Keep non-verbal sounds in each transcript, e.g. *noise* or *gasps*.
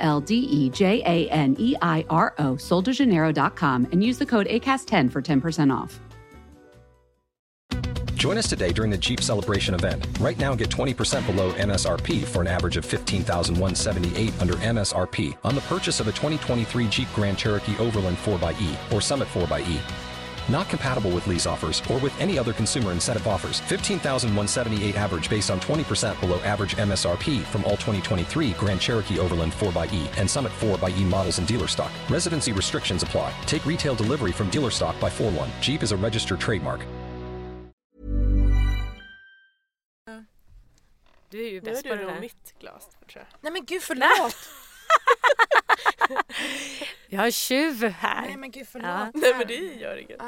L D E J A N E I R O, soldejaneiro.com, and use the code ACAST10 for 10% off. Join us today during the Jeep Celebration event. Right now, get 20% below MSRP for an average of 15178 under MSRP on the purchase of a 2023 Jeep Grand Cherokee Overland 4xE or Summit 4xE. Not compatible with lease offers or with any other consumer incentive offers. 15,178 average based on 20% below average MSRP from all 2023 Grand Cherokee Overland 4xE and Summit 4xE models in dealer stock. Residency restrictions apply. Take retail delivery from dealer stock by 4 1. Jeep is a registered trademark. Du är ju Nu bäst på det det nog där. mitt glas tror jag. Nej men gud förlåt! *laughs* *laughs* Jag har tjuv här. Nej men gud förlåt. Ja. Nej men det gör inget. Ah.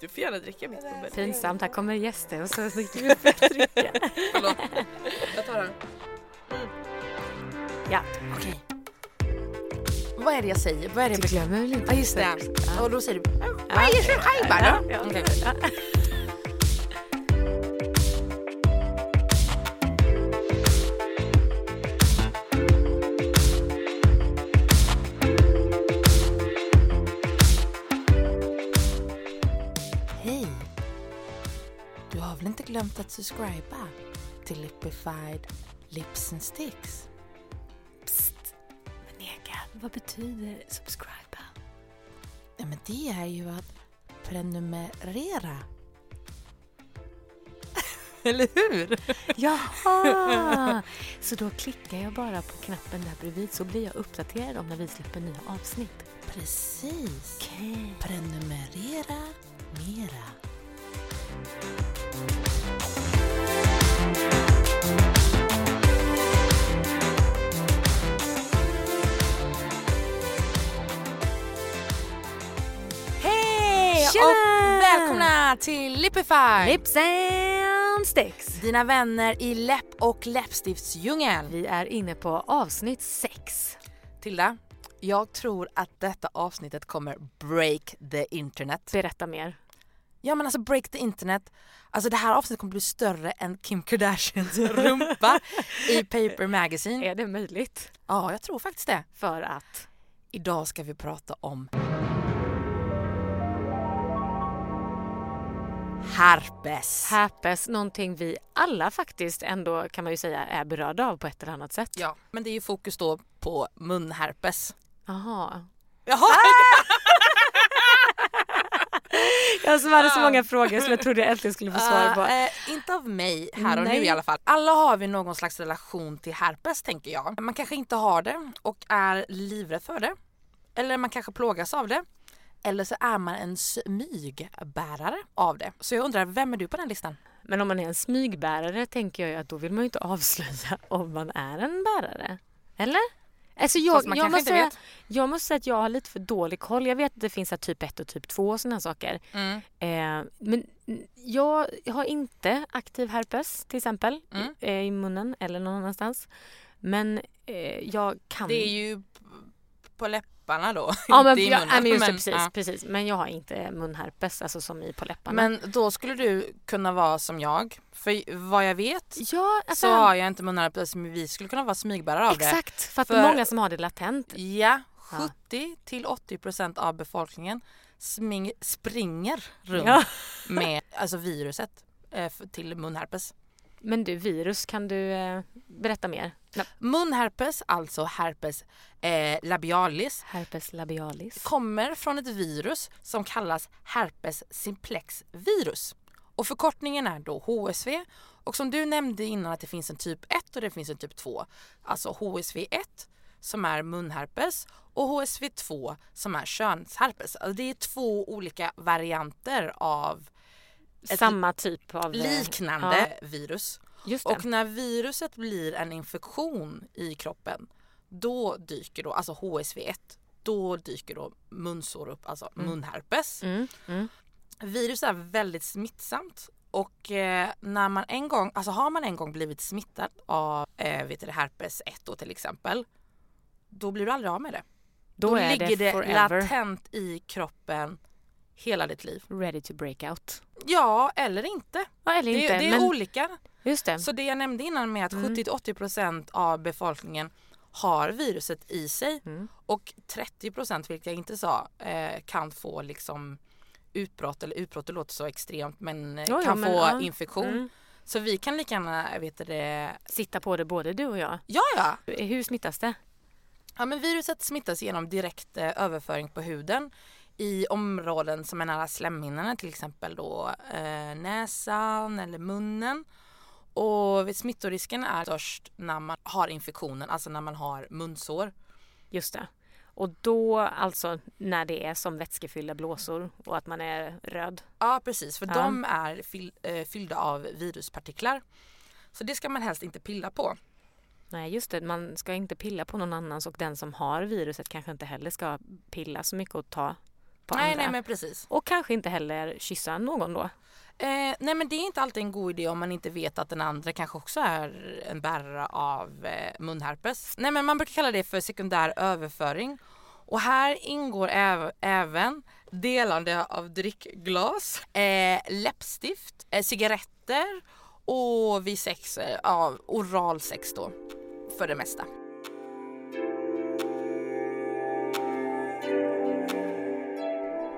Du får gärna dricka mitt bubbel. Pinsamt, här kommer gäster och så dricker vi dricka. Förlåt. Jag tar den. Ja, Okej. Vad är det jag säger? Vad är det jag glömmer väl inte? Ja just det. Ja. Och då säger du Ja. Ja, ja, Okej. ja. Inte glömt att subscriba till Lipified Lips and Sticks? Psst. Men Egan, vad betyder subscriba? Ja, men det är ju att prenumerera. *laughs* Eller hur? Jaha! *laughs* Så då klickar jag bara på knappen där bredvid så blir jag uppdaterad om när vi släpper nya avsnitt. Precis. Okej. Prenumerera mera. Välkomna till Lipified! Lips and sticks. Dina vänner i läpp och läppstiftsdjungeln. Vi är inne på avsnitt 6. Tilda, jag tror att detta avsnittet kommer break the internet. Berätta mer. Ja men alltså break the internet. Alltså det här avsnittet kommer bli större än Kim Kardashians *laughs* rumpa i Paper Magazine. Är det möjligt? Ja, jag tror faktiskt det. För att? Idag ska vi prata om herpes. Herpes, någonting vi alla faktiskt ändå kan man ju säga är berörda av på ett eller annat sätt. Ja, men det är ju fokus då på munherpes. Jaha. Jaha! *laughs* Jag som hade så många frågor som jag trodde jag äntligen skulle få svar på. Eh, inte av mig här och Nej. nu i alla fall. Alla har vi någon slags relation till herpes tänker jag. Man kanske inte har det och är livrädd för det. Eller man kanske plågas av det. Eller så är man en smygbärare av det. Så jag undrar, vem är du på den listan? Men om man är en smygbärare tänker jag ju att då vill man ju inte avslöja *laughs* om man är en bärare. Eller? Alltså jag, man jag, måste säga, jag måste säga att jag har lite för dålig koll. Jag vet att det finns här typ 1 och typ 2 och sådana saker. Mm. Eh, men jag har inte aktiv herpes till exempel Mm. eh, i munnen eller någon annanstans. Men eh, jag kan... Det är ju på läpparna då, ja, men, inte i jag, munnen. men just det, Men, precis, ja. precis. Men jag har inte munherpes, alltså som i på läpparna. Men då skulle du kunna vara som jag. För vad jag vet ja, alltså, så har jag inte munherpes men vi skulle kunna vara smygbärare av det. Exakt, för att För- många som har det latent. Ja, Ja. 70 till 80 procent av befolkningen sming, springer runt Ja. med alltså viruset eh, till munherpes. Men du, virus, kan du eh, berätta mer? Munherpes, alltså herpes eh, labialis, Herpes labialis. kommer från ett virus som kallas herpes simplex virus. Och förkortningen är då HSV och som du nämnde innan att det finns en typ 1 och det finns en typ 2. Alltså HSV 1 som är munherpes och HSV 2 som är könsherpes. Alltså det är två olika varianter av ett Samma typ av... eh, liknande virus. Ja, det. Och när viruset blir en infektion i kroppen då dyker då, alltså HSV1, då dyker då munsår upp, alltså Mm. munherpes. Mm. Mm. Virus är väldigt smittsamt och eh, när man en gång, alltså har man en gång blivit smittad av eh, vet du, herpes 1 då till exempel, då blir du aldrig av med det. Då, är ligger det det latent i kroppen hela ditt liv. ready to break out. Ja, eller inte. Ja, eller Det, inte. det är men, olika. just det. Så det jag nämnde innan med att Mm. 70-80% av befolkningen har viruset i sig Mm. och 30% vilket jag inte sa eh, kan få liksom utbrott eller utbrott det låter så extremt men eh, jo, kan men, få ja. infektion. Mm. Så vi kan lika gärna, vet det, Sitta på det både du och jag. ja ja. Hur smittas det? Ja men viruset smittas genom direkt eh, överföring på huden i områden som är nära slemhinnorna till exempel då eh, näsan eller munnen. Och smittorisken är störst när man har infektionen, alltså när man har munsår. Just det. Och då alltså när det är som vätskefyllda blåsor och att man är röd. Ja precis, för Ja. de är eh, fyllda av viruspartiklar. Så det ska man helst inte pilla på. Nej just det, man ska inte pilla på någon annans och den som har viruset kanske inte heller ska pilla så mycket och ta på nej, andra. nej men precis. Och kanske inte heller kyssa någon då. Eh, nej men det är inte alltid en god idé om man inte vet att den andra kanske också är en bärare av eh, munherpes. Nej men man brukar kalla det för sekundär överföring. Och här ingår äv- även delande av drickglas, eh, läppstift, eh, cigaretter och vid sex, eh, oralsex då för det mesta.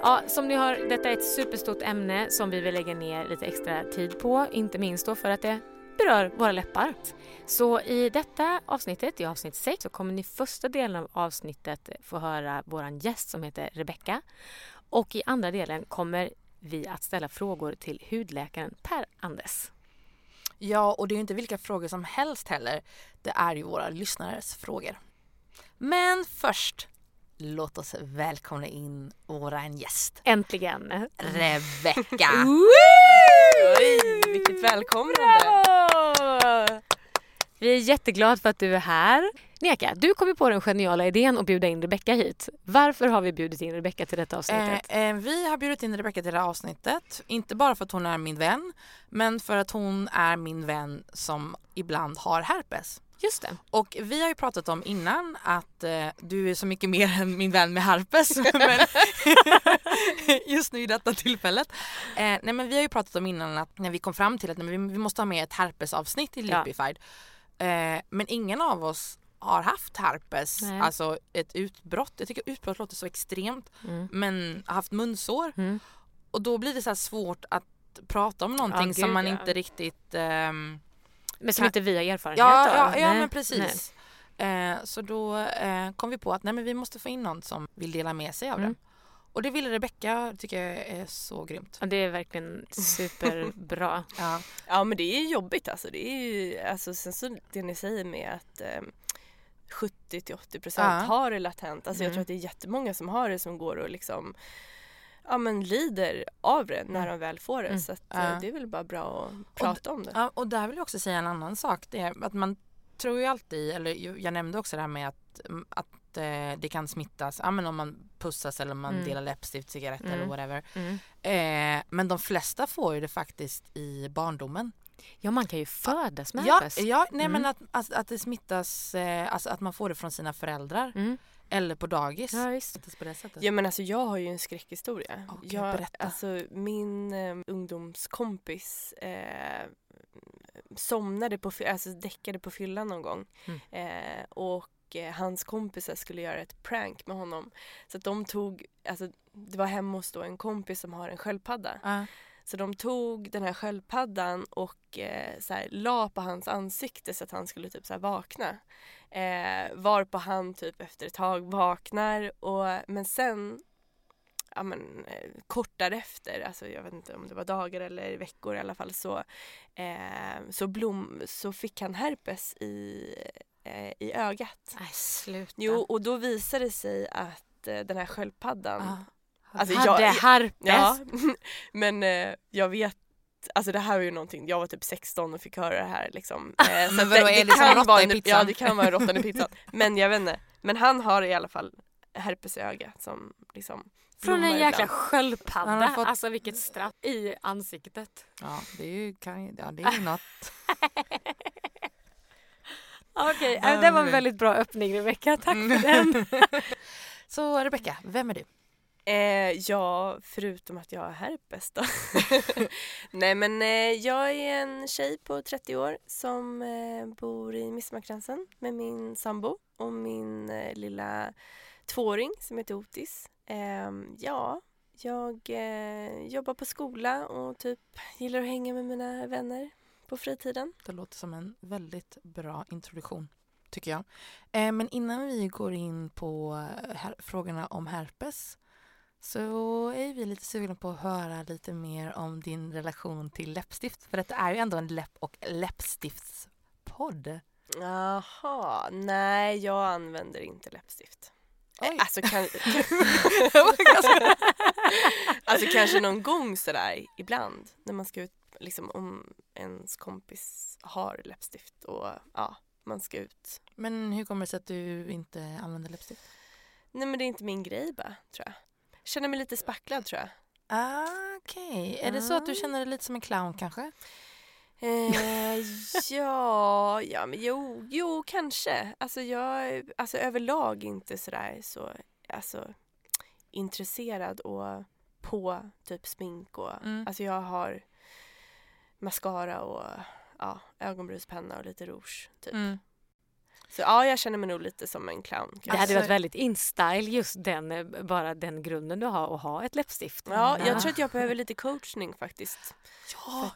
Ja, som ni hör, detta är ett superstort ämne som vi vill lägga ner lite extra tid på. Inte minst då för att det berör våra läppar. Så i detta avsnittet, i avsnitt 6, så kommer ni första delen av avsnittet få höra vår gäst som heter Rebecka. Och i andra delen kommer vi att ställa frågor till hudläkaren Per Andes. Ja, och det är ju inte vilka frågor som helst heller. Det är ju våra lyssnares frågor. Men först, låt oss välkomna in våran gäst. Äntligen! Rebecka. *laughs* Oj, vilket välkomnande! Bravo! Vi är jätteglada för att du är här. Neka, du kom ju på den geniala idén att bjuda in Rebecka hit. Varför har vi bjudit in Rebecka till detta avsnittet? Eh, eh, vi har bjudit in Rebecka till det här avsnittet. Inte bara för att hon är min vän, men för att hon är min vän som ibland har herpes. Just det. Och vi har ju pratat om innan att eh, du är så mycket mer än min vän med herpes. *laughs* men *laughs* just nu i detta tillfället. Eh, nej men vi har ju pratat om innan att när vi kom fram till att nej, vi, vi måste ha med ett herpesavsnitt i Ja. Lipified. Eh, men ingen av oss har haft herpes, Nej. alltså ett utbrott. Jag tycker utbrott låter så extremt. Mm. Men haft munsår. Mm. Och då blir det så svårt att prata om någonting Ja, som gud, man ja. inte riktigt ehm, Men som Kan- inte vi har erfarenhet Ja, av. ja, ja Nej. men precis. Eh, så då eh, kom vi på att nej, men vi måste få in någon som vill dela med sig av Mm. det. Och det ville Rebecka, tycker jag är så grymt. Ja, det är verkligen superbra. *laughs* Ja. Ja men det är jobbigt alltså. Det är ju, alltså sen så det ni säger med att eh, 70 till 80 procent Ja. har det latent. Alltså jag Mm. tror att det är jättemånga som har det som går och liksom ja men lider av det när de väl får det. Mm. Så att, Ja. eh, det är väl bara bra att prata om det. Ja, och där vill jag också säga en annan sak. Det är att man tror ju alltid, eller jag nämnde också det här med att, mm, att eh, det kan smittas, ja, men om man pussas eller man Mm. delar läppstift, cigaretter Mm. eller whatever. Mm. Eh, men de flesta får ju det faktiskt i barndomen. Ja, man kan ju födas med Ja, herpes. ja nej Mm. men att, att, att det smittas, eh, alltså att man får det från sina föräldrar Mm. Eller på dagis. Ja. Smittas på det sättet. Ja men alltså jag har ju en skräckhistoria. Gud, jag, berätta. alltså, min eh, ungdomskompis eh, somnade på, alltså däckade på fyllan någon gång. Mm. Eh, och eh, hans kompisar skulle göra ett prank med honom. Så att de tog, alltså det var hemma hos då en kompis som har en sköldpadda. Ja. Så de tog den här sköldpaddan och eh, så här, la på hans ansikte så att han skulle typ så här, vakna. Eh, varpå han typ efter ett tag vaknar och men sen ja, men, eh, kort därefter, alltså jag vet inte om det var dagar eller veckor i alla fall så, eh, så, blom, så fick han herpes i, eh, i ögat. Nej, sluta. Jo, och då visade det sig att eh, den här sköldpaddan Ja. Alltså, Hade jag- herpes. Ja, *laughs* men eh, jag vet alltså det här var ju någonting, jag var typ 16 och fick höra det här liksom. *laughs* Eh, Men så att vadå, är det som råtta vara i pizzan? Ja det kan vara råttan i pizzan. *laughs* Men jag vet inte. Men han har i alla fall herpes i ögat som liksom Från en jäkla ibland. sköldpadda. Han har fått- Alltså vilket straff i ansiktet. Ja, det är ju, kan, ja, det är ju något. Okej, äh, det var en väldigt bra öppning Rebecka. Tack för den. Så Rebecka, vem är du? Eh, ja, förutom att jag har herpes då. *laughs* Nej men eh, jag är en tjej på 30 år som eh, bor i Midsommarkransen med min sambo och min eh, lilla tvååring som heter Otis. Eh, ja, jag eh, jobbar på skola och typ gillar att hänga med mina vänner på fritiden. Det låter som en väldigt bra introduktion, tycker jag. Eh, men innan vi går in på frågorna om herpes så är vi lite sugna på att höra lite mer om din relation till läppstift. För detta är ju ändå en läpp och läppstiftspodd. Jaha, nej jag använder inte läppstift. Eh, Oj. Alltså, kan, *laughs* *laughs* alltså kanske någon gång sådär ibland när man ska ut, liksom om ens kompis har läppstift och ja, man ska ut. Men hur kommer det sig att du inte använder läppstift? Nej men det är inte min grej bara, tror jag. Känner mig lite spacklad tror jag. Ah, Okej, är det så att du Ah. känner dig lite som en clown kanske? Eh, ja, ja men jo, jo kanske. Alltså jag är alltså, överlag inte sådär så alltså, intresserad och på typ smink och Mm. alltså jag har mascara och ja, ögonbrynspenna och lite rouge typ. Mm. Så ja, jag känner mig nog lite som en clown. Det kanske. hade varit väldigt in-style just den, eh, bara den grunden du har att ha ett läppstift. Ja, jag tror att jag behöver lite coachning faktiskt.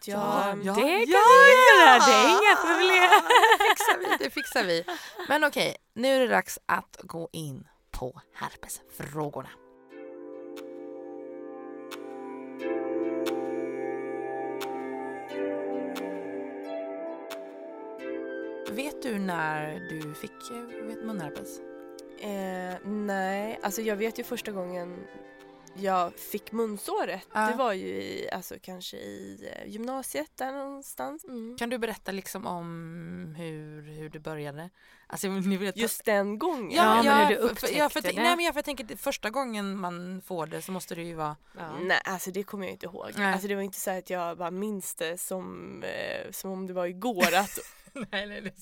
Ja, jag- Det kan vi göra, det är inga problem. Det fixar vi, det fixar vi. Men okej, nu är det dags att gå in på herpesfrågorna. Vet du när du fick eh, munherpes? Eh, nej, alltså jag vet ju första gången jag fick munsåret. Ja. Det var ju i, alltså kanske i eh, gymnasiet där någonstans. Mm. Kan du berätta liksom om hur, hur det började? Alltså, ni vet, Just den gången. Ja, men hur du upptäckte ja, för, det. Nej, men jag, för jag tänker att första gången man får det så måste det ju vara... Ja. Nej, alltså det kommer jag inte ihåg. Nej. Alltså det var inte så att jag bara minns det som, eh, som om det var igår. Att, *laughs* *laughs* nej, nej, det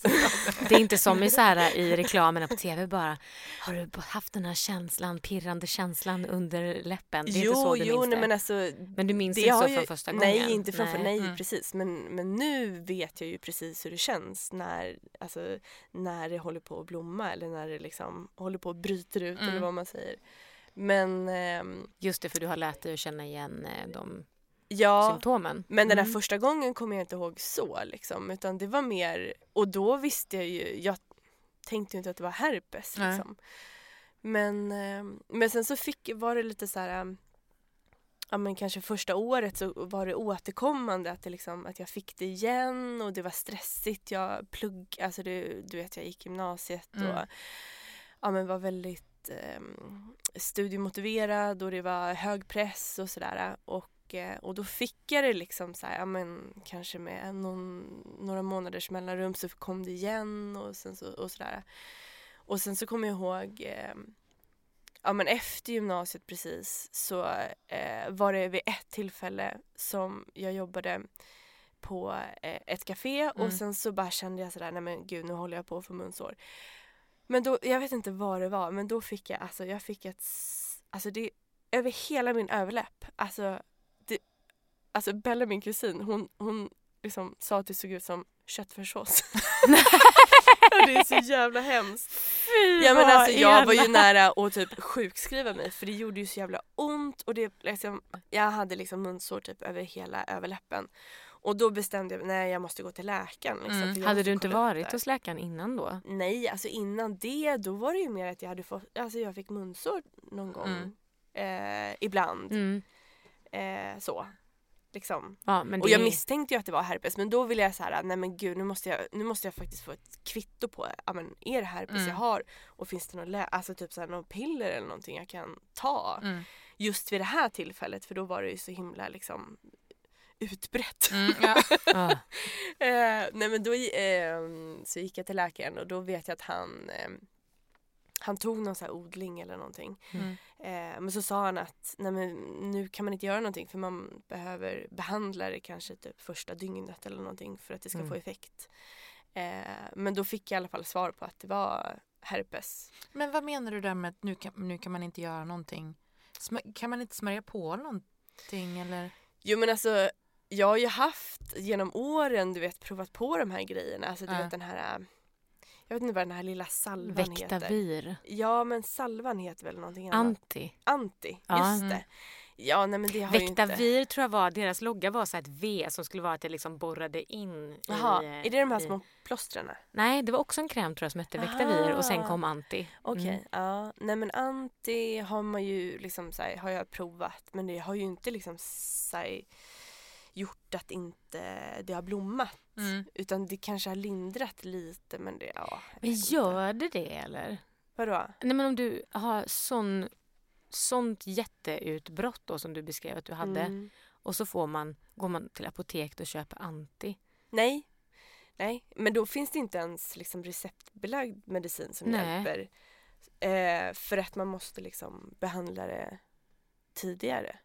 Det är inte som i, så här, i reklamerna på tv bara. Har du haft den här känslan, pirrande känslan under läppen? Det är jo, inte så du jo, minns nej, det. men alltså. Men du minns det inte så ju- från första nej, gången? inte från, nej, Mm. precis. Men, men nu vet jag ju precis hur det känns när, alltså, när det håller på att blomma eller när det liksom håller på att bryta ut Mm. eller vad man säger. Men ehm, Just det, för du har lärt dig att känna igen eh, de ja, symptomen. Men den där Mm. första gången kommer jag inte ihåg så liksom, utan det var mer, och då visste jag ju, jag tänkte ju inte att det var herpes Nej. liksom. Men, eh, men sen så fick, var det lite så här, eh, ja men kanske första året så var det återkommande att, det liksom, att jag fick det igen och det var stressigt. Jag plugg, alltså det, du vet jag gick gymnasiet Mm. och ja, men var väldigt eh, studiemotiverad och det var hög press och sådär. Och, och då fick jag det liksom så här, ja men kanske med någon, några månaders mellanrum så kom det igen och sen så och sådär. Och sen så kommer jag ihåg eh, ja men efter gymnasiet precis så eh, var det vid ett tillfälle som jag jobbade på eh, ett café Mm. och sen så bara kände jag sådär, nej men gud nu håller jag på att få munsår. Men då, jag vet inte vad det var, men då fick jag, alltså jag fick ett, alltså det, över hela min överläpp, alltså, alltså Bella min kusin, hon, hon liksom sa att det såg ut som köttfärssås. *laughs* Det är så jävla hemskt. Ja men alltså jag var ju nära att typ sjukskriva mig för det gjorde ju så jävla ont och det liksom, jag hade liksom munsår typ över hela överläppen. Och då bestämde jag mig, nej jag måste gå till läkaren. Liksom, Mm. Hade du inte varit hos läkaren innan då? Nej, alltså innan det då var det ju mer att jag hade fått, alltså jag fick munsår någon gång. Eh, ibland. Mm. Eh, så. Liksom. Ja, men Och det jag misstänkte ju att det var herpes men då ville jag så här, nej men gud nu måste jag, nu måste jag faktiskt få ett kvitto på, ja men är det herpes Mm. jag har? Och finns det något, lä- alltså typ så här, något piller eller någonting jag kan ta? Mm. Just vid det här tillfället för då var det ju så himla liksom utbrett. Mm, ja. *laughs* Eh, nej men då eh, så gick jag till läkaren och då vet jag att han eh, han tog någon så odling eller någonting. Mm. Eh, men så sa han att nej men nu kan man inte göra någonting för man behöver behandla det kanske typ första dygnet eller någonting för att det ska Mm. få effekt. Eh, men då fick jag i alla fall svar på att det var herpes. Men vad menar du där med att nu kan, nu kan man inte göra någonting? Sm- kan man inte smörja på någonting eller? Jo men alltså jag har ju haft genom åren du vet provat på de här grejerna. Alltså du Ja. vet den här äh, jag vet inte vad den här lilla salvan heter. Vektavir. Ja men salvan heter väl någonting annat. Anti. Anti, Ja. just det. Ja nej men det har ju inte. Tror jag var, deras logga var så ett V som skulle vara att det liksom borrade in Jaha, i... är det de här i- små plåstren? Nej, det var också en kräm tror jag som hette Vektavir och sen Aha. kom Anti. Okej, Mm. ja. Nej men anti har man ju liksom så här, har jag provat men det har ju inte liksom så här, gjort att inte det har blommat. Mm. Utan det kanske har lindrat lite men det, ja. Men gör det det eller? Vadå? Nej men om du har sån, sånt jätteutbrott då som du beskrev att du hade Mm. och så får man, går man till apoteket och köper Anti. Nej. Nej, men då finns det inte ens liksom receptbelagd medicin som Nej. hjälper. Eh, för att man måste liksom behandla det tidigare.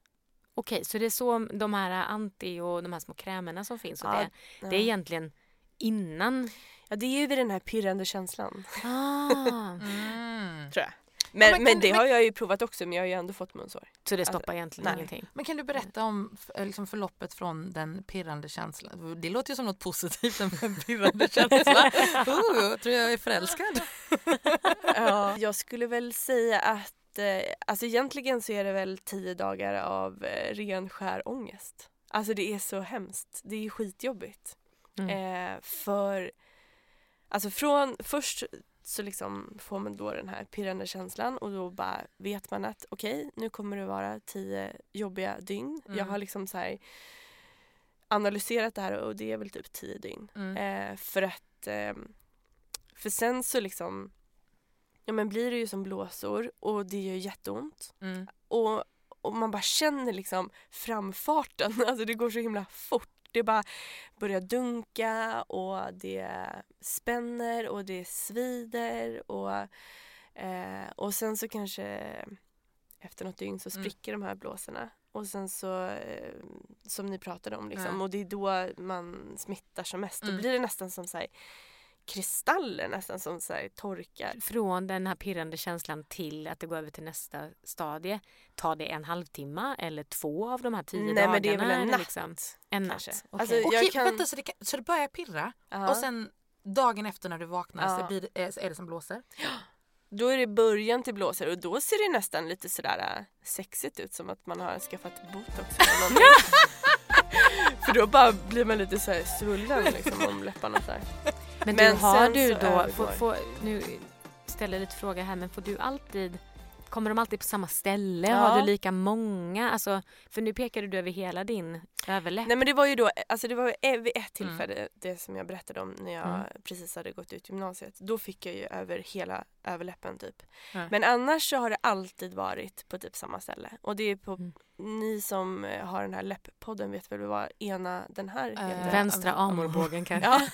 Okej, så det är så de här Anti och de här små krämerna som finns och Ja, det, det är egentligen innan? Ja, det är ju vid den här pirrande känslan. Ah, *laughs* Mm. Tror jag. Men, men men, det men- har jag ju provat också men jag har ju ändå fått munsår. så det Alltså, stoppar egentligen nej. ingenting? Men kan du berätta om eh, liksom förloppet från den pirrande känslan? Det låter ju som något positivt, en pirrande *laughs* känsla. Oh, jag tror jag är förälskad. Ja. Jag skulle väl säga att eh, alltså egentligen så är det väl tio dagar av eh, ren skär ångest. Alltså det är så hemskt. Det är skitjobbigt. Mm. Eh, för alltså från först så liksom får man då den här pirrande känslan och då bara vet man att okej nu kommer det vara tio jobbiga dygn. Mm. Jag har liksom så här analyserat det här och det är väl typ tio dygn. Mm. Eh, för att ehm, för sen så liksom ja men blir det ju som blåsor och det gör jätteont. Mm. Och, och man bara känner liksom framfarten, *laughs* alltså det går så himla fort. Det bara börjar dunka och det spänner och det svider och, eh, och sen så kanske efter något dygn så Mm. spricker de här blåsorna. Och sen så, eh, som ni pratade om liksom, Ja. och det är då man smittar som mest. Mm. Då blir det nästan som så här, kristaller nästan som så här, torkar. Från den här pirrande känslan till att det går över till nästa stadie. Tar det en halvtimme eller två av de här tio Nej dagarna? men det är väl en natt. Liksom? En kanske. natt? Alltså, Okej. Jag Okej, kan- vänta, så det, kan, så det börjar pirra Ja. och sen dagen efter när du vaknar Ja. så blir det, är, är det som blåser? Då är det början till blåsor och då ser det nästan lite sådär äh, sexigt ut som att man har skaffat botox eller någonting. *laughs* För då bara blir man lite så här svullen liksom om läpparna så här. Men, Men du, har du då, får, får, nu ställer jag lite fråga här, men får du alltid Kommer de alltid på samma ställe? Ja. Har du lika många? Alltså, för nu pekade du över hela din överläpp. Nej men det var ju då, alltså det var e- vid ett tillfälle det som jag berättade om när jag Mm. precis hade gått ut gymnasiet. Då fick jag ju över hela överläppen typ. Ja. Men annars så har det alltid varit på typ samma ställe. Och det är på, Mm. ni som eh, har den här läpppodden vet väl vad ena den här Eh, heter? Vänstra amorbågen *laughs* kanske? Ja. *laughs*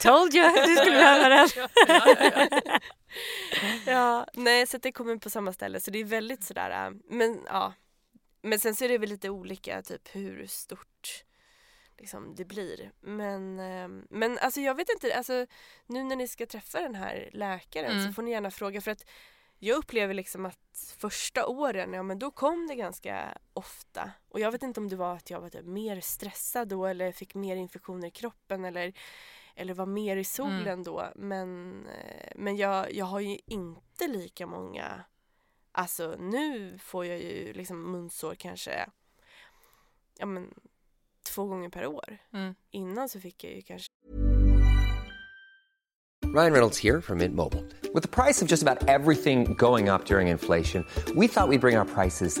Told you du skulle behöva den. *laughs* ja, nej så att det kommer på samma ställe så det är väldigt sådär, äh, men ja. Men sen så är det väl lite olika typ hur stort liksom, det blir. Men, eh, men alltså jag vet inte, alltså nu när ni ska träffa den här läkaren Mm. så får ni gärna fråga för att jag upplever liksom att första åren, ja men då kom det ganska ofta. Och jag vet inte om det var att jag var typ mer stressad då eller fick mer infektioner i kroppen eller, eller var mer i solen Mm. då. Men, eh, men jag, jag har ju inte lika många, alltså nu får jag ju liksom munsår kanske ja men två gånger per år. Mm. Innan så fick jag ju kanske Ryan Reynolds here from Mint Mobile. With the price of just about everything going up during inflation, we thought we'd bring our prices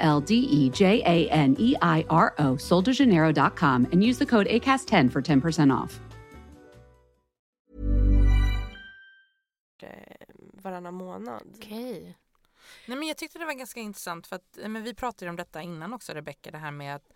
L D E J A N E I R O, soldejaneiro.com, and use the code ACAST10 for 10% off. eh, varannan månad. Okej. Nej, men jag tyckte det var ganska intressant för att eh, men vi pratade om detta innan också Rebecka, det här med att,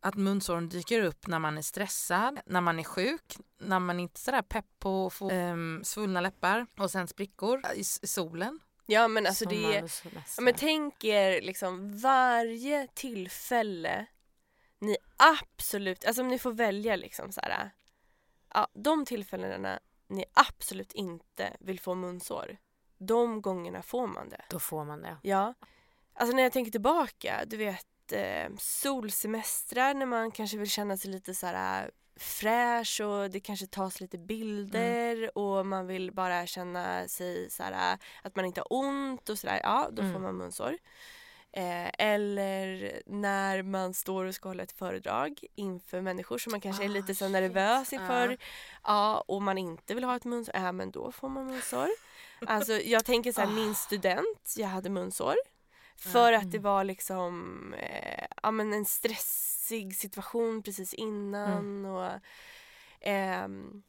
att munsåren dyker upp när man är stressad, när man är sjuk, när man inte är sådär pepp på att få um, svullna läppar och sen sprickor i solen. Ja men alltså det är, ja, men tänk er liksom varje tillfälle ni absolut, alltså om ni får välja liksom så här, ja, de tillfällena ni absolut inte vill få munsår, de gångerna får man det. Då får man det. Ja. Alltså när jag tänker tillbaka, du vet eh, solsemestrar när man kanske vill känna sig lite så här fräsch och det kanske tas lite bilder och man vill bara känna sig så här att man inte har ont och sådär. Ja, då får Mm. man munsår. Eh, eller när man står och ska hålla ett föredrag inför människor som man kanske är Ah, lite så shit. nervös inför. Ja. Ja, och man inte vill ha ett munsår, ja men då får man munsår. Alltså jag tänker så här, min student, jag hade munsår. För att det var liksom eh, ja, men en stressig situation precis innan. Och, ehm,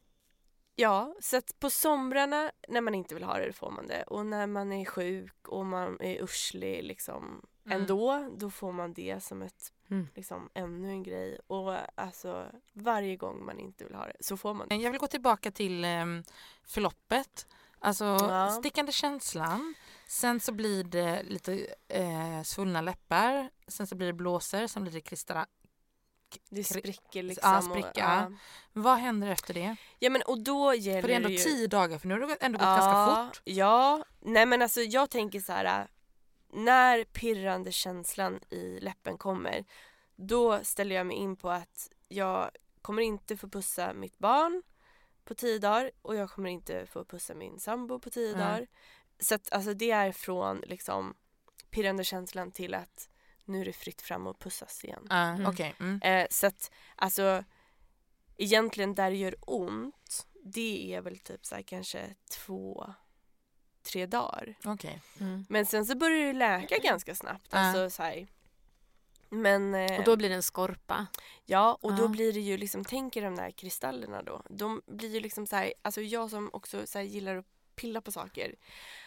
ja, så att på somrarna när man inte vill ha det, då får man det. Och när man är sjuk och man är urslig liksom, Mm. ändå, då får man det som ett, Mm. liksom, ännu en grej. Och alltså varje gång man inte vill ha det så får man det. Jag vill gå tillbaka till um, förloppet. Alltså Ja. stickande känslan. Sen så blir det lite eh, svullna läppar. Sen så blir det blåsor. Sen blir det kristall. Det spricker liksom. Ja, och- spricka. ja. Vad händer efter det? ja men och då gäller För det är ändå ju... tio dagar för nu har det ändå gått ganska fort. Ja, nej men alltså jag tänker så här. När pirrande känslan i läppen kommer då ställer jag mig in på att jag kommer inte få pussa mitt barn på tio dagar och jag kommer inte få pussa min sambo på tio Nej. dagar. Så att alltså det är från liksom pirrande känslan till att nu är det fritt fram och pussas igen. Ah, Mm. Okej. Mm. Eh, så att alltså egentligen där det gör ont det är väl typ så här kanske två, tre dagar. Okej. Mm. Men sen så börjar det läka ganska snabbt. Ja. Alltså så här. Men eh, Och då blir det en skorpa. ja och då Ja. blir det ju liksom, tänk er de där kristallerna då. De blir ju liksom så här, alltså jag som också så här, gillar att pilla på saker.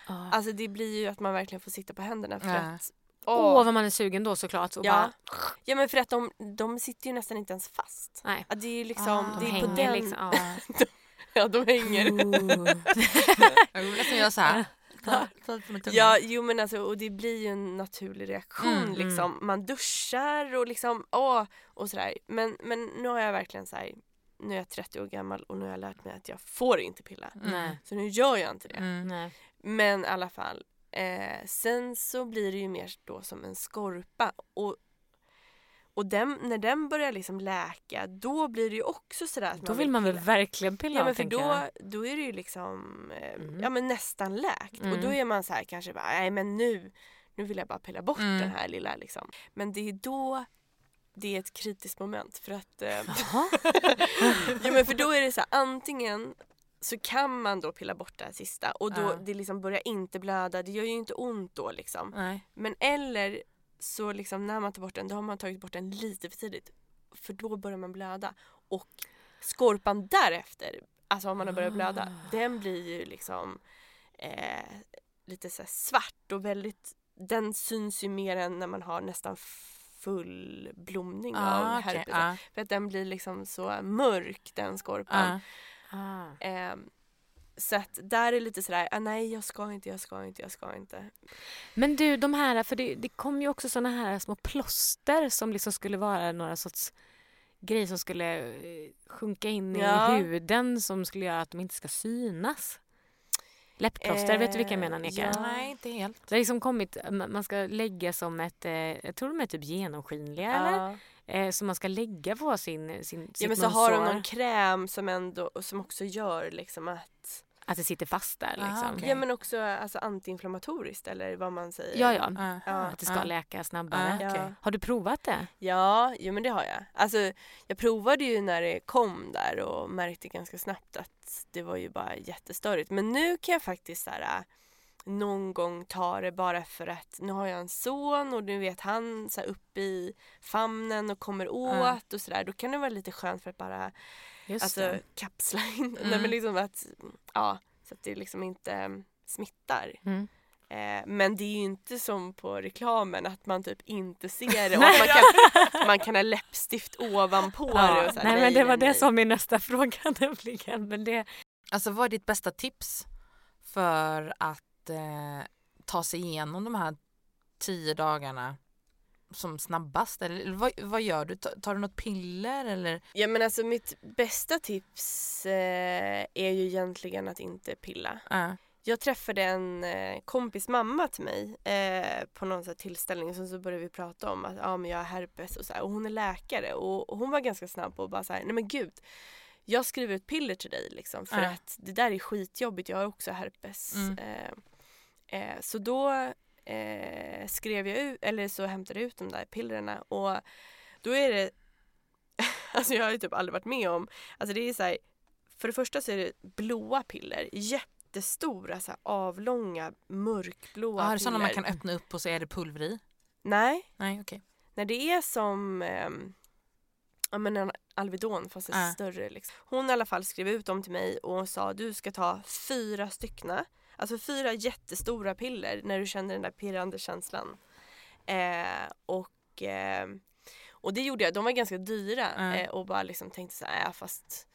Åh, Alltså det blir ju att man verkligen får sitta på händerna för Ja. att Åh, vad man är sugen då såklart. Och Ja. Bara, Ja men för att de, de sitter ju nästan inte ens fast. nej, Ja, det är ju liksom, Ah. de det är på hänger den, liksom. Ja. *laughs* ja de hänger. Jag vill nästan göra så här. På. Ja, jo men alltså och det blir ju en naturlig reaktion Mm, mm. liksom. Man duschar och liksom åh och sådär. Men, men nu har jag verkligen så här, nu är jag 30 år gammal och nu har jag lärt mig att jag får inte pilla. Nej. Så nu gör jag inte det. Mm. nej. Men i alla fall. Eh, sen så blir det ju mer då som en skorpa och och den, när den börjar liksom läka då blir det ju också sådär att Då vill man väl pilla. verkligen pilla Ja men för då, jag. då är det ju liksom eh, Mm. ja, men nästan läkt och då Mm. är man så här kanske bara, nej men nu, nu vill jag bara pilla bort Mm. den här lilla liksom. Men det är då det är ett kritiskt moment för att eh, *laughs* ja, men för då är det så här, antingen så kan man då pilla bort det här sista och då Ja. det liksom börjar inte blöda, det gör ju inte ont då liksom. Nej. Men eller så liksom när man tar bort den, då har man tagit bort den lite för tidigt. För då börjar man blöda. Och skorpan därefter, alltså om man har börjat blöda, Ah. den blir ju liksom eh, lite så svart och väldigt, den syns ju mer än när man har nästan full blomning Ah, av okej, herpes. ah. För att den blir liksom så mörk den skorpan. Ah. Ehm, så att där är lite sådär, ah, nej jag ska inte, jag ska inte, jag ska inte. Men du, de här, för det, det kom ju också såna här små plåster som liksom skulle vara några sorts grejer som skulle eh, sjunka in Ja. i huden som skulle göra att de inte ska synas. Läppplåster, vet du vilka jag menar Nika? ja. Nej, inte helt. Det har liksom kommit, ma- man ska lägga som ett, eh, jag tror de är typ genomskinliga eller? Ja. Eh, som man ska lägga på sin, sin Ja men så har de någon kräm som ändå, som också gör liksom att Att det sitter fast där Ah, liksom. okej. Ja men också alltså, antiinflammatoriskt eller vad man säger. Ja, ja. Ja. Ja. Att det ska Ja. läka snabbare. Ja, okej. Har du provat det? Ja, jo men det har jag. Alltså jag provade ju när det kom där och märkte ganska snabbt att det var ju bara jättestörigt. Men nu kan jag faktiskt så här, någon gång ta det bara för att nu har jag en son och nu vet han så här, upp i famnen och kommer åt och sådär. Då kan det vara lite skönt för att bara Just alltså, det. kapsla in. Mm. Nej, men liksom att, ja, så att det liksom inte mm, smittar. Mm. Eh, men det är ju inte som på reklamen att man typ inte ser det *laughs* och att man kan, man kan ha läppstift ovanpå det. Ja, Och så här, nej, men det var nej, det som är nästa *laughs* fråga nämligen. Men det, Alltså vad är ditt bästa tips för att eh, ta sig igenom de här tio dagarna som snabbast? Eller vad, vad gör du? Ta- Tar du något piller eller? Ja men alltså mitt bästa tips eh, är ju egentligen att inte pilla. Ja. Jag träffade en eh, kompis mamma till mig eh, på någon så tillställning och så började vi prata om att ja, men jag har herpes och så här, och hon är läkare och, och hon var ganska snabb på att bara så här, nej men gud jag skriver ut piller till dig liksom för Ja. att det där är skitjobbigt, jag har också herpes. Mm. Eh, eh, så då eh, skrev jag ut, eller så hämtade jag ut de där pillerna och då är det, *laughs* alltså jag har ju typ aldrig varit med om, alltså det är så här, för det första så är det blåa piller, jättestora så här, avlånga mörkblåa det piller. sådana man kan öppna upp och så är det pulver i? Nej, Nej, okej. när det är som ehm, ja, men en Alvedon fast Ja. större. Liksom. Hon i alla fall skrev ut dem till mig och sa du ska ta fyra styckna. Alltså fyra jättestora piller när du känner den där pirrande känslan. Eh, och, eh, och det gjorde jag. De var ganska dyra Ja. eh, och bara liksom tänkte så här, ja, fast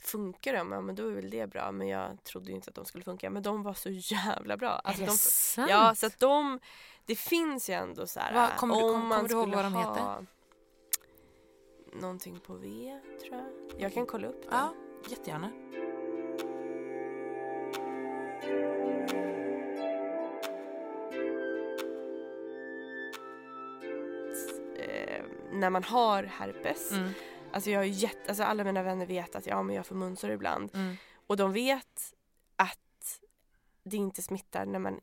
funkar de? Ja men då är väl det bra. Men jag trodde ju inte att de skulle funka. Men de var så jävla bra. Alltså, är det de, sant? Ja, så att de, det finns ju ändå så här. Vad- kommer du- om kom- man kommer du ihåg vad de ha heter? Någonting på V tror jag. Jag kan kolla upp det. Ja, jättegärna. Eh, när man har herpes. Mm. Alltså jag har jätte, alltså alla mina vänner vet att ja, men jag får munsår ibland. Mm. Och de vet att det inte smittar när man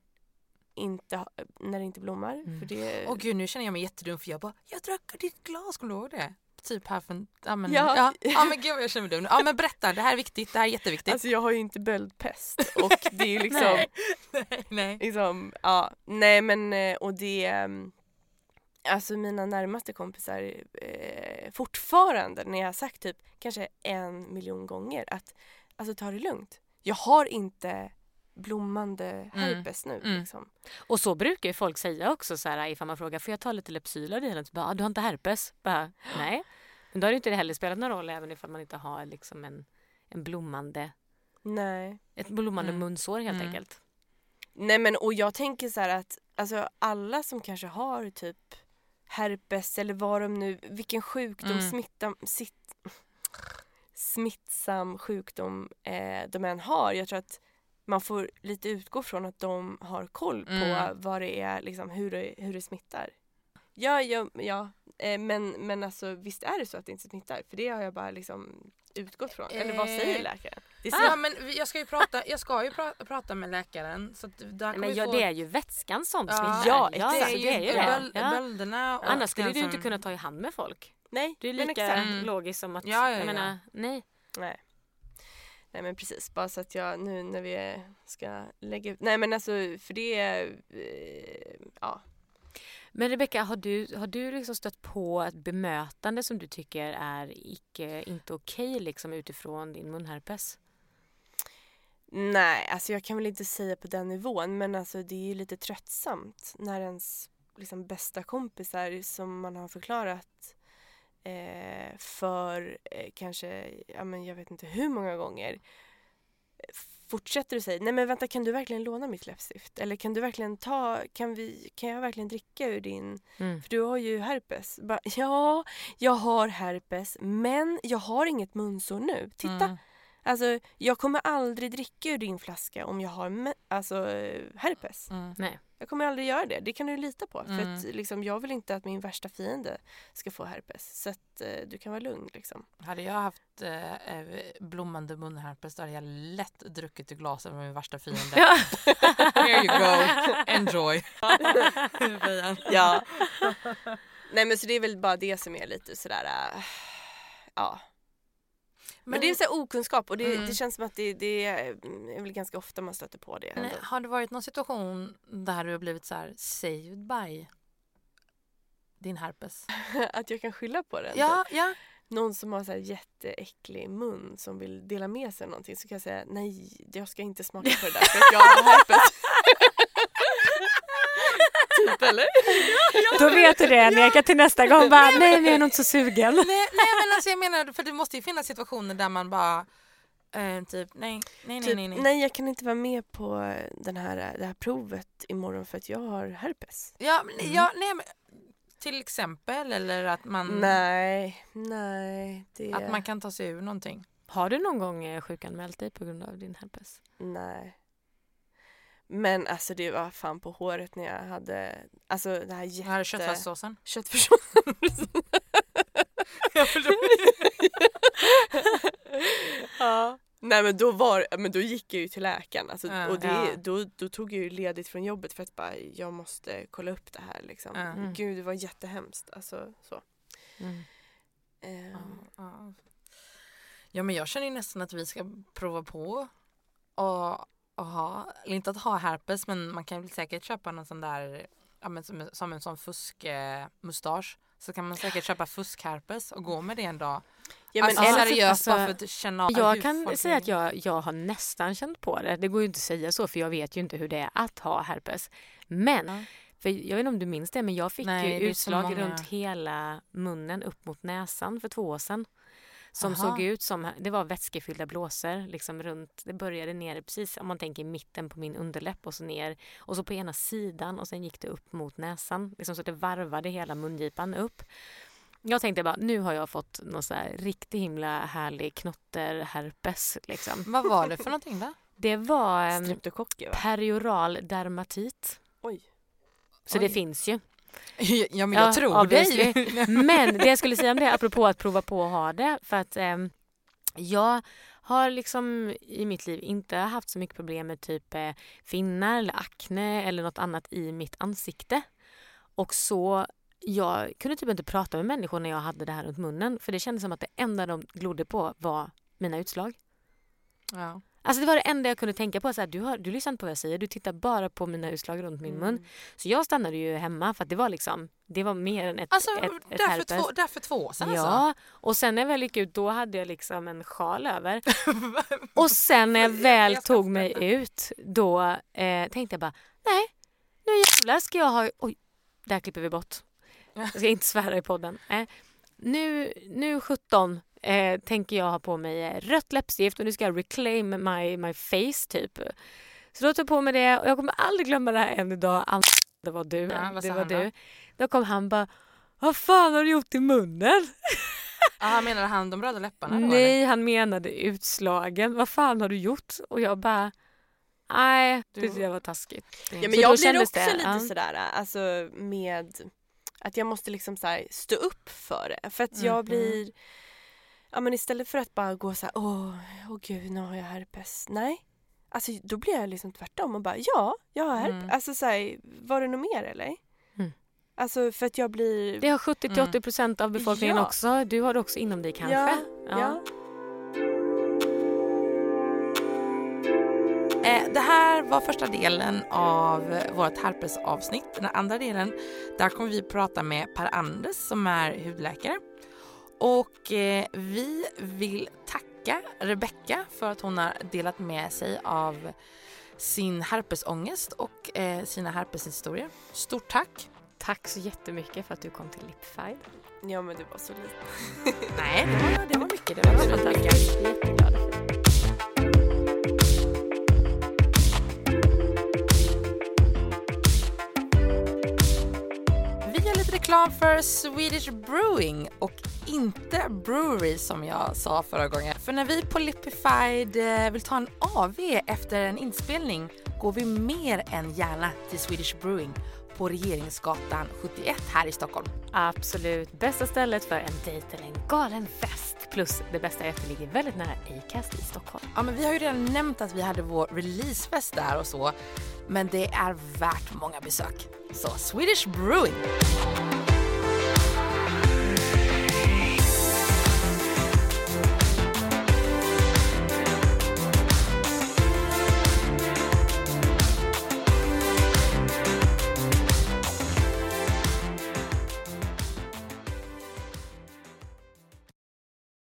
inte, när det inte blommar. Mm. För det, Åh gud, nu känner jag mig jättedum för jag bara, jag drack ditt glas, kommer du ihåg det? Typ här för ja men, Ja. ja. Ja, men gud jag känner mig dum. Ja men berätta, det här är viktigt, det här är jätteviktigt. Alltså jag har ju inte böldpest och det är ju *laughs* liksom Nej. *laughs* nej, nej. liksom, ja, nej men eh, och det ehm, Alltså mina närmaste kompisar eh, fortfarande när jag har sagt typ kanske en miljon gånger att alltså ta det lugnt. Jag har inte blommande herpes nu Mm. liksom. Och så brukar ju folk säga också så här ifall man frågar får jag ta lite Lypsyl av dig? Bara, du har inte herpes? Bara, *gasps* nej. Men då har det inte heller spelat någon roll även ifall man inte har liksom en, en blommande, Nej. ett blommande Mm. munsår helt Mm. enkelt. Nej men och jag tänker så här att alltså alla som kanske har typ herpes eller vad de nu, vilken sjukdom, Mm. smittam, sitt, smittsam sjukdom eh, de än har. Jag tror att man får lite utgå från att de har koll på Mm. vad det är, liksom, hur, det, hur det smittar. Ja, ja, ja eh, men, men alltså visst är det så att det inte smittar? För det har jag bara liksom utgått från. Eller vad säger Eh, läkaren? Det är Ja så- men jag ska ju prata, jag ska ju pra- prata med läkaren så att där Men vi ja, få... det är ju vätskan som Ja, smittar. ja, ja, exakt. så det är ju det. böl- Ja. bölderna och Annars skulle du inte kunna ta i hand med folk. Nej, Det är lika. Mm. logiskt som att, Ja, ja, jag ja. menar, nej. Nej. Nej men precis, bara så att jag nu när vi ska lägga ut, nej men alltså för det, eh, ja. Men Rebecka, har du, har du liksom stött på ett bemötande som du tycker är icke, inte okej liksom utifrån din munherpes? Nej, alltså jag kan väl inte säga på den nivån men alltså det är ju lite tröttsamt när ens liksom bästa kompisar som man har förklarat eh, för eh, kanske, ja men jag vet inte hur många gånger fortsätter du säga nej men vänta kan du verkligen låna mitt läppstift? Eller kan du verkligen ta, kan, vi, kan jag verkligen dricka ur din, Mm. för du har ju herpes. Bara, ja, jag har herpes men jag har inget munsår nu. Titta! Mm. Alltså jag kommer aldrig dricka ur din flaska om jag har alltså, herpes. Mm. Nej. Jag kommer aldrig göra det, det kan du lita på. Mm. För att, liksom, jag vill inte att min värsta fiende ska få herpes. Så att eh, du kan vara lugn liksom. Hade jag haft eh, eh, blommande munherpes då hade jag lätt druckit ur glaset med min värsta fiende. *laughs* Here you go, enjoy. *laughs* Ja. Nej men så det är väl bara det som är lite sådär, äh, ja. Men, det är så okunskap och det, Mm. det känns som att det, det är väl ganska ofta man stöter på det. Men har det varit någon situation där du har blivit så här saved by din herpes? *laughs* Att jag kan skylla på den. Ja, ja. Någon som har så här jätteäcklig mun som vill dela med sig av någonting så kan jag säga nej, jag ska inte smaka på det där för att jag har herpes. *laughs* typ eller? Då vet du det Neka till nästa gång. Bara, nej men jag är nog inte så sugen. Nej, nej men alltså jag menar, för det måste ju finnas situationer där man bara eh, typ nej, nej, nej, Typ, nej, nej. nej jag kan inte vara med på den här, det här provet imorgon för att jag har herpes. Ja, men, ja, nej men, till exempel eller att man, Nej, nej. Det... att man kan ta sig ur någonting. Har du någon gång eh, sjukanmält dig på grund av din herpes? Nej. Men alltså det var fan på håret när jag hade, alltså det här jätte... Här är köttfärssåsen. Köttfärssåsen. *laughs* *laughs* ja. Nej men då var men då gick jag ju till läkaren alltså, Ja. och det, Ja. då, då tog jag ju ledigt från jobbet för att bara jag måste kolla upp det här liksom. Ja. Mm. Gud det var jättehemskt alltså så. Mm. Ehm, Ja, ja. ja men jag känner ju nästan att vi ska prova på och, och ha, eller inte att ha herpes men man kan väl säkert köpa någon sån där, ja, men som, som en sån fuskmustasch. Så kan man säkert köpa fuskherpes och gå med det en dag. Ja, men alltså eller- seriöst alltså, bara för att känna av Jag kan säga att jag, jag har nästan känt på det. Det går ju inte att säga så för jag vet ju inte hur det är att ha herpes. Men, Ja. för jag vet inte om du minns det, men jag fick Nej, ju utslag runt hela munnen upp mot näsan för två år sedan. Som Aha. såg ut som, det var vätskefyllda blåsor liksom runt, det började ner precis om man tänker i mitten på min underläpp och så ner och så på ena sidan och sen gick det upp mot näsan. Liksom så att det varvade hela mungipan upp. Jag tänkte bara, nu har jag fått någon så här riktigt himla härlig knotterherpes. Liksom. Vad var det för någonting då? *laughs* Det var um, perioral dermatit. Oj. Så Oj. det finns ju. *laughs* ja men jag Ja, tror obviously. dig. *laughs* Men det jag skulle säga om det, apropå att prova på att ha det, för att ehm, jag har liksom i mitt liv inte haft så mycket problem med typ eh, finnar eller akne eller något annat i mitt ansikte. Och så, jag kunde typ inte prata med människor när jag hade det här runt munnen för det kändes som att det enda de glodde på var mina utslag. Ja. Alltså det var det enda jag kunde tänka på. Så här, du, har, du lyssnar inte på vad jag säger, du tittar bara på mina utslag runt min Mm. mun. Så jag stannade ju hemma för att det var liksom, det var mer än ett, Alltså ett, ett därför, herpes. två, därför två år sedan Ja, alltså? och sen när jag väl gick ut då hade jag liksom en sjal över. *laughs* Och sen när jag väl Jag tog mig ut då eh, tänkte jag bara nej, nu jävlar ska jag ha... Oj, där klipper vi bort. Jag ska inte svära i podden. Eh, nu, nu 17 eh, tänker jag ha på mig eh, rött läppstift och nu ska jag reclaim my, my face typ. Så då tog jag på mig det och jag kommer aldrig glömma det här än idag. Det var du. Ja, vad det var han då? du. Då kom han bara vad fan har du gjort i munnen? *laughs* Ja, menade han de röda läpparna? Nej, han menade utslagen. Vad fan har du gjort? Och jag bara, nej, det Du- tyckte jag var taskigt. Ja, men jag blir också det, lite ja. sådär alltså med att jag måste liksom så stå upp för det. För att Mhm. jag blir, ja men istället för att bara gå så här, åh, åh gud nu har jag herpes. Nej. Alltså då blir jag liksom tvärtom och bara, ja, jag har herpes. Mm. Alltså så här, var det något mer eller? Mm. Alltså för att jag blir... Det har 70-80 procent av befolkningen Ja. också. Du har det också inom dig kanske? Ja, ja. Eh, det här var första delen av vårt herpesavsnitt. Den andra delen, där kommer vi prata med Per Anders som är hudläkare. Och eh, vi vill tacka Rebecka för att hon har delat med sig av sin herpesångest och eh, sina herpeshistorier. Stort tack! Tack så jättemycket för att du kom till Lipfied. Ja men det var så lite. *laughs* Nej, det var, det var mycket. Det var väldigt mycket. Jätteglad. Vi gör lite reklam för Swedish Brewing och inte Brewery som jag sa förra gången. För när vi på Lipified eh, vill ta en AV efter en inspelning går vi mer än gärna till Swedish Brewing på Regeringsgatan 71 här i Stockholm. Absolut bästa stället för en dejt eller en galen fest. Plus det bästa är att det ligger väldigt nära Acast i Stockholm. Ja, men vi har ju redan nämnt att vi hade vår releasefest där och så, men det är värt många besök. Så Swedish Brewing!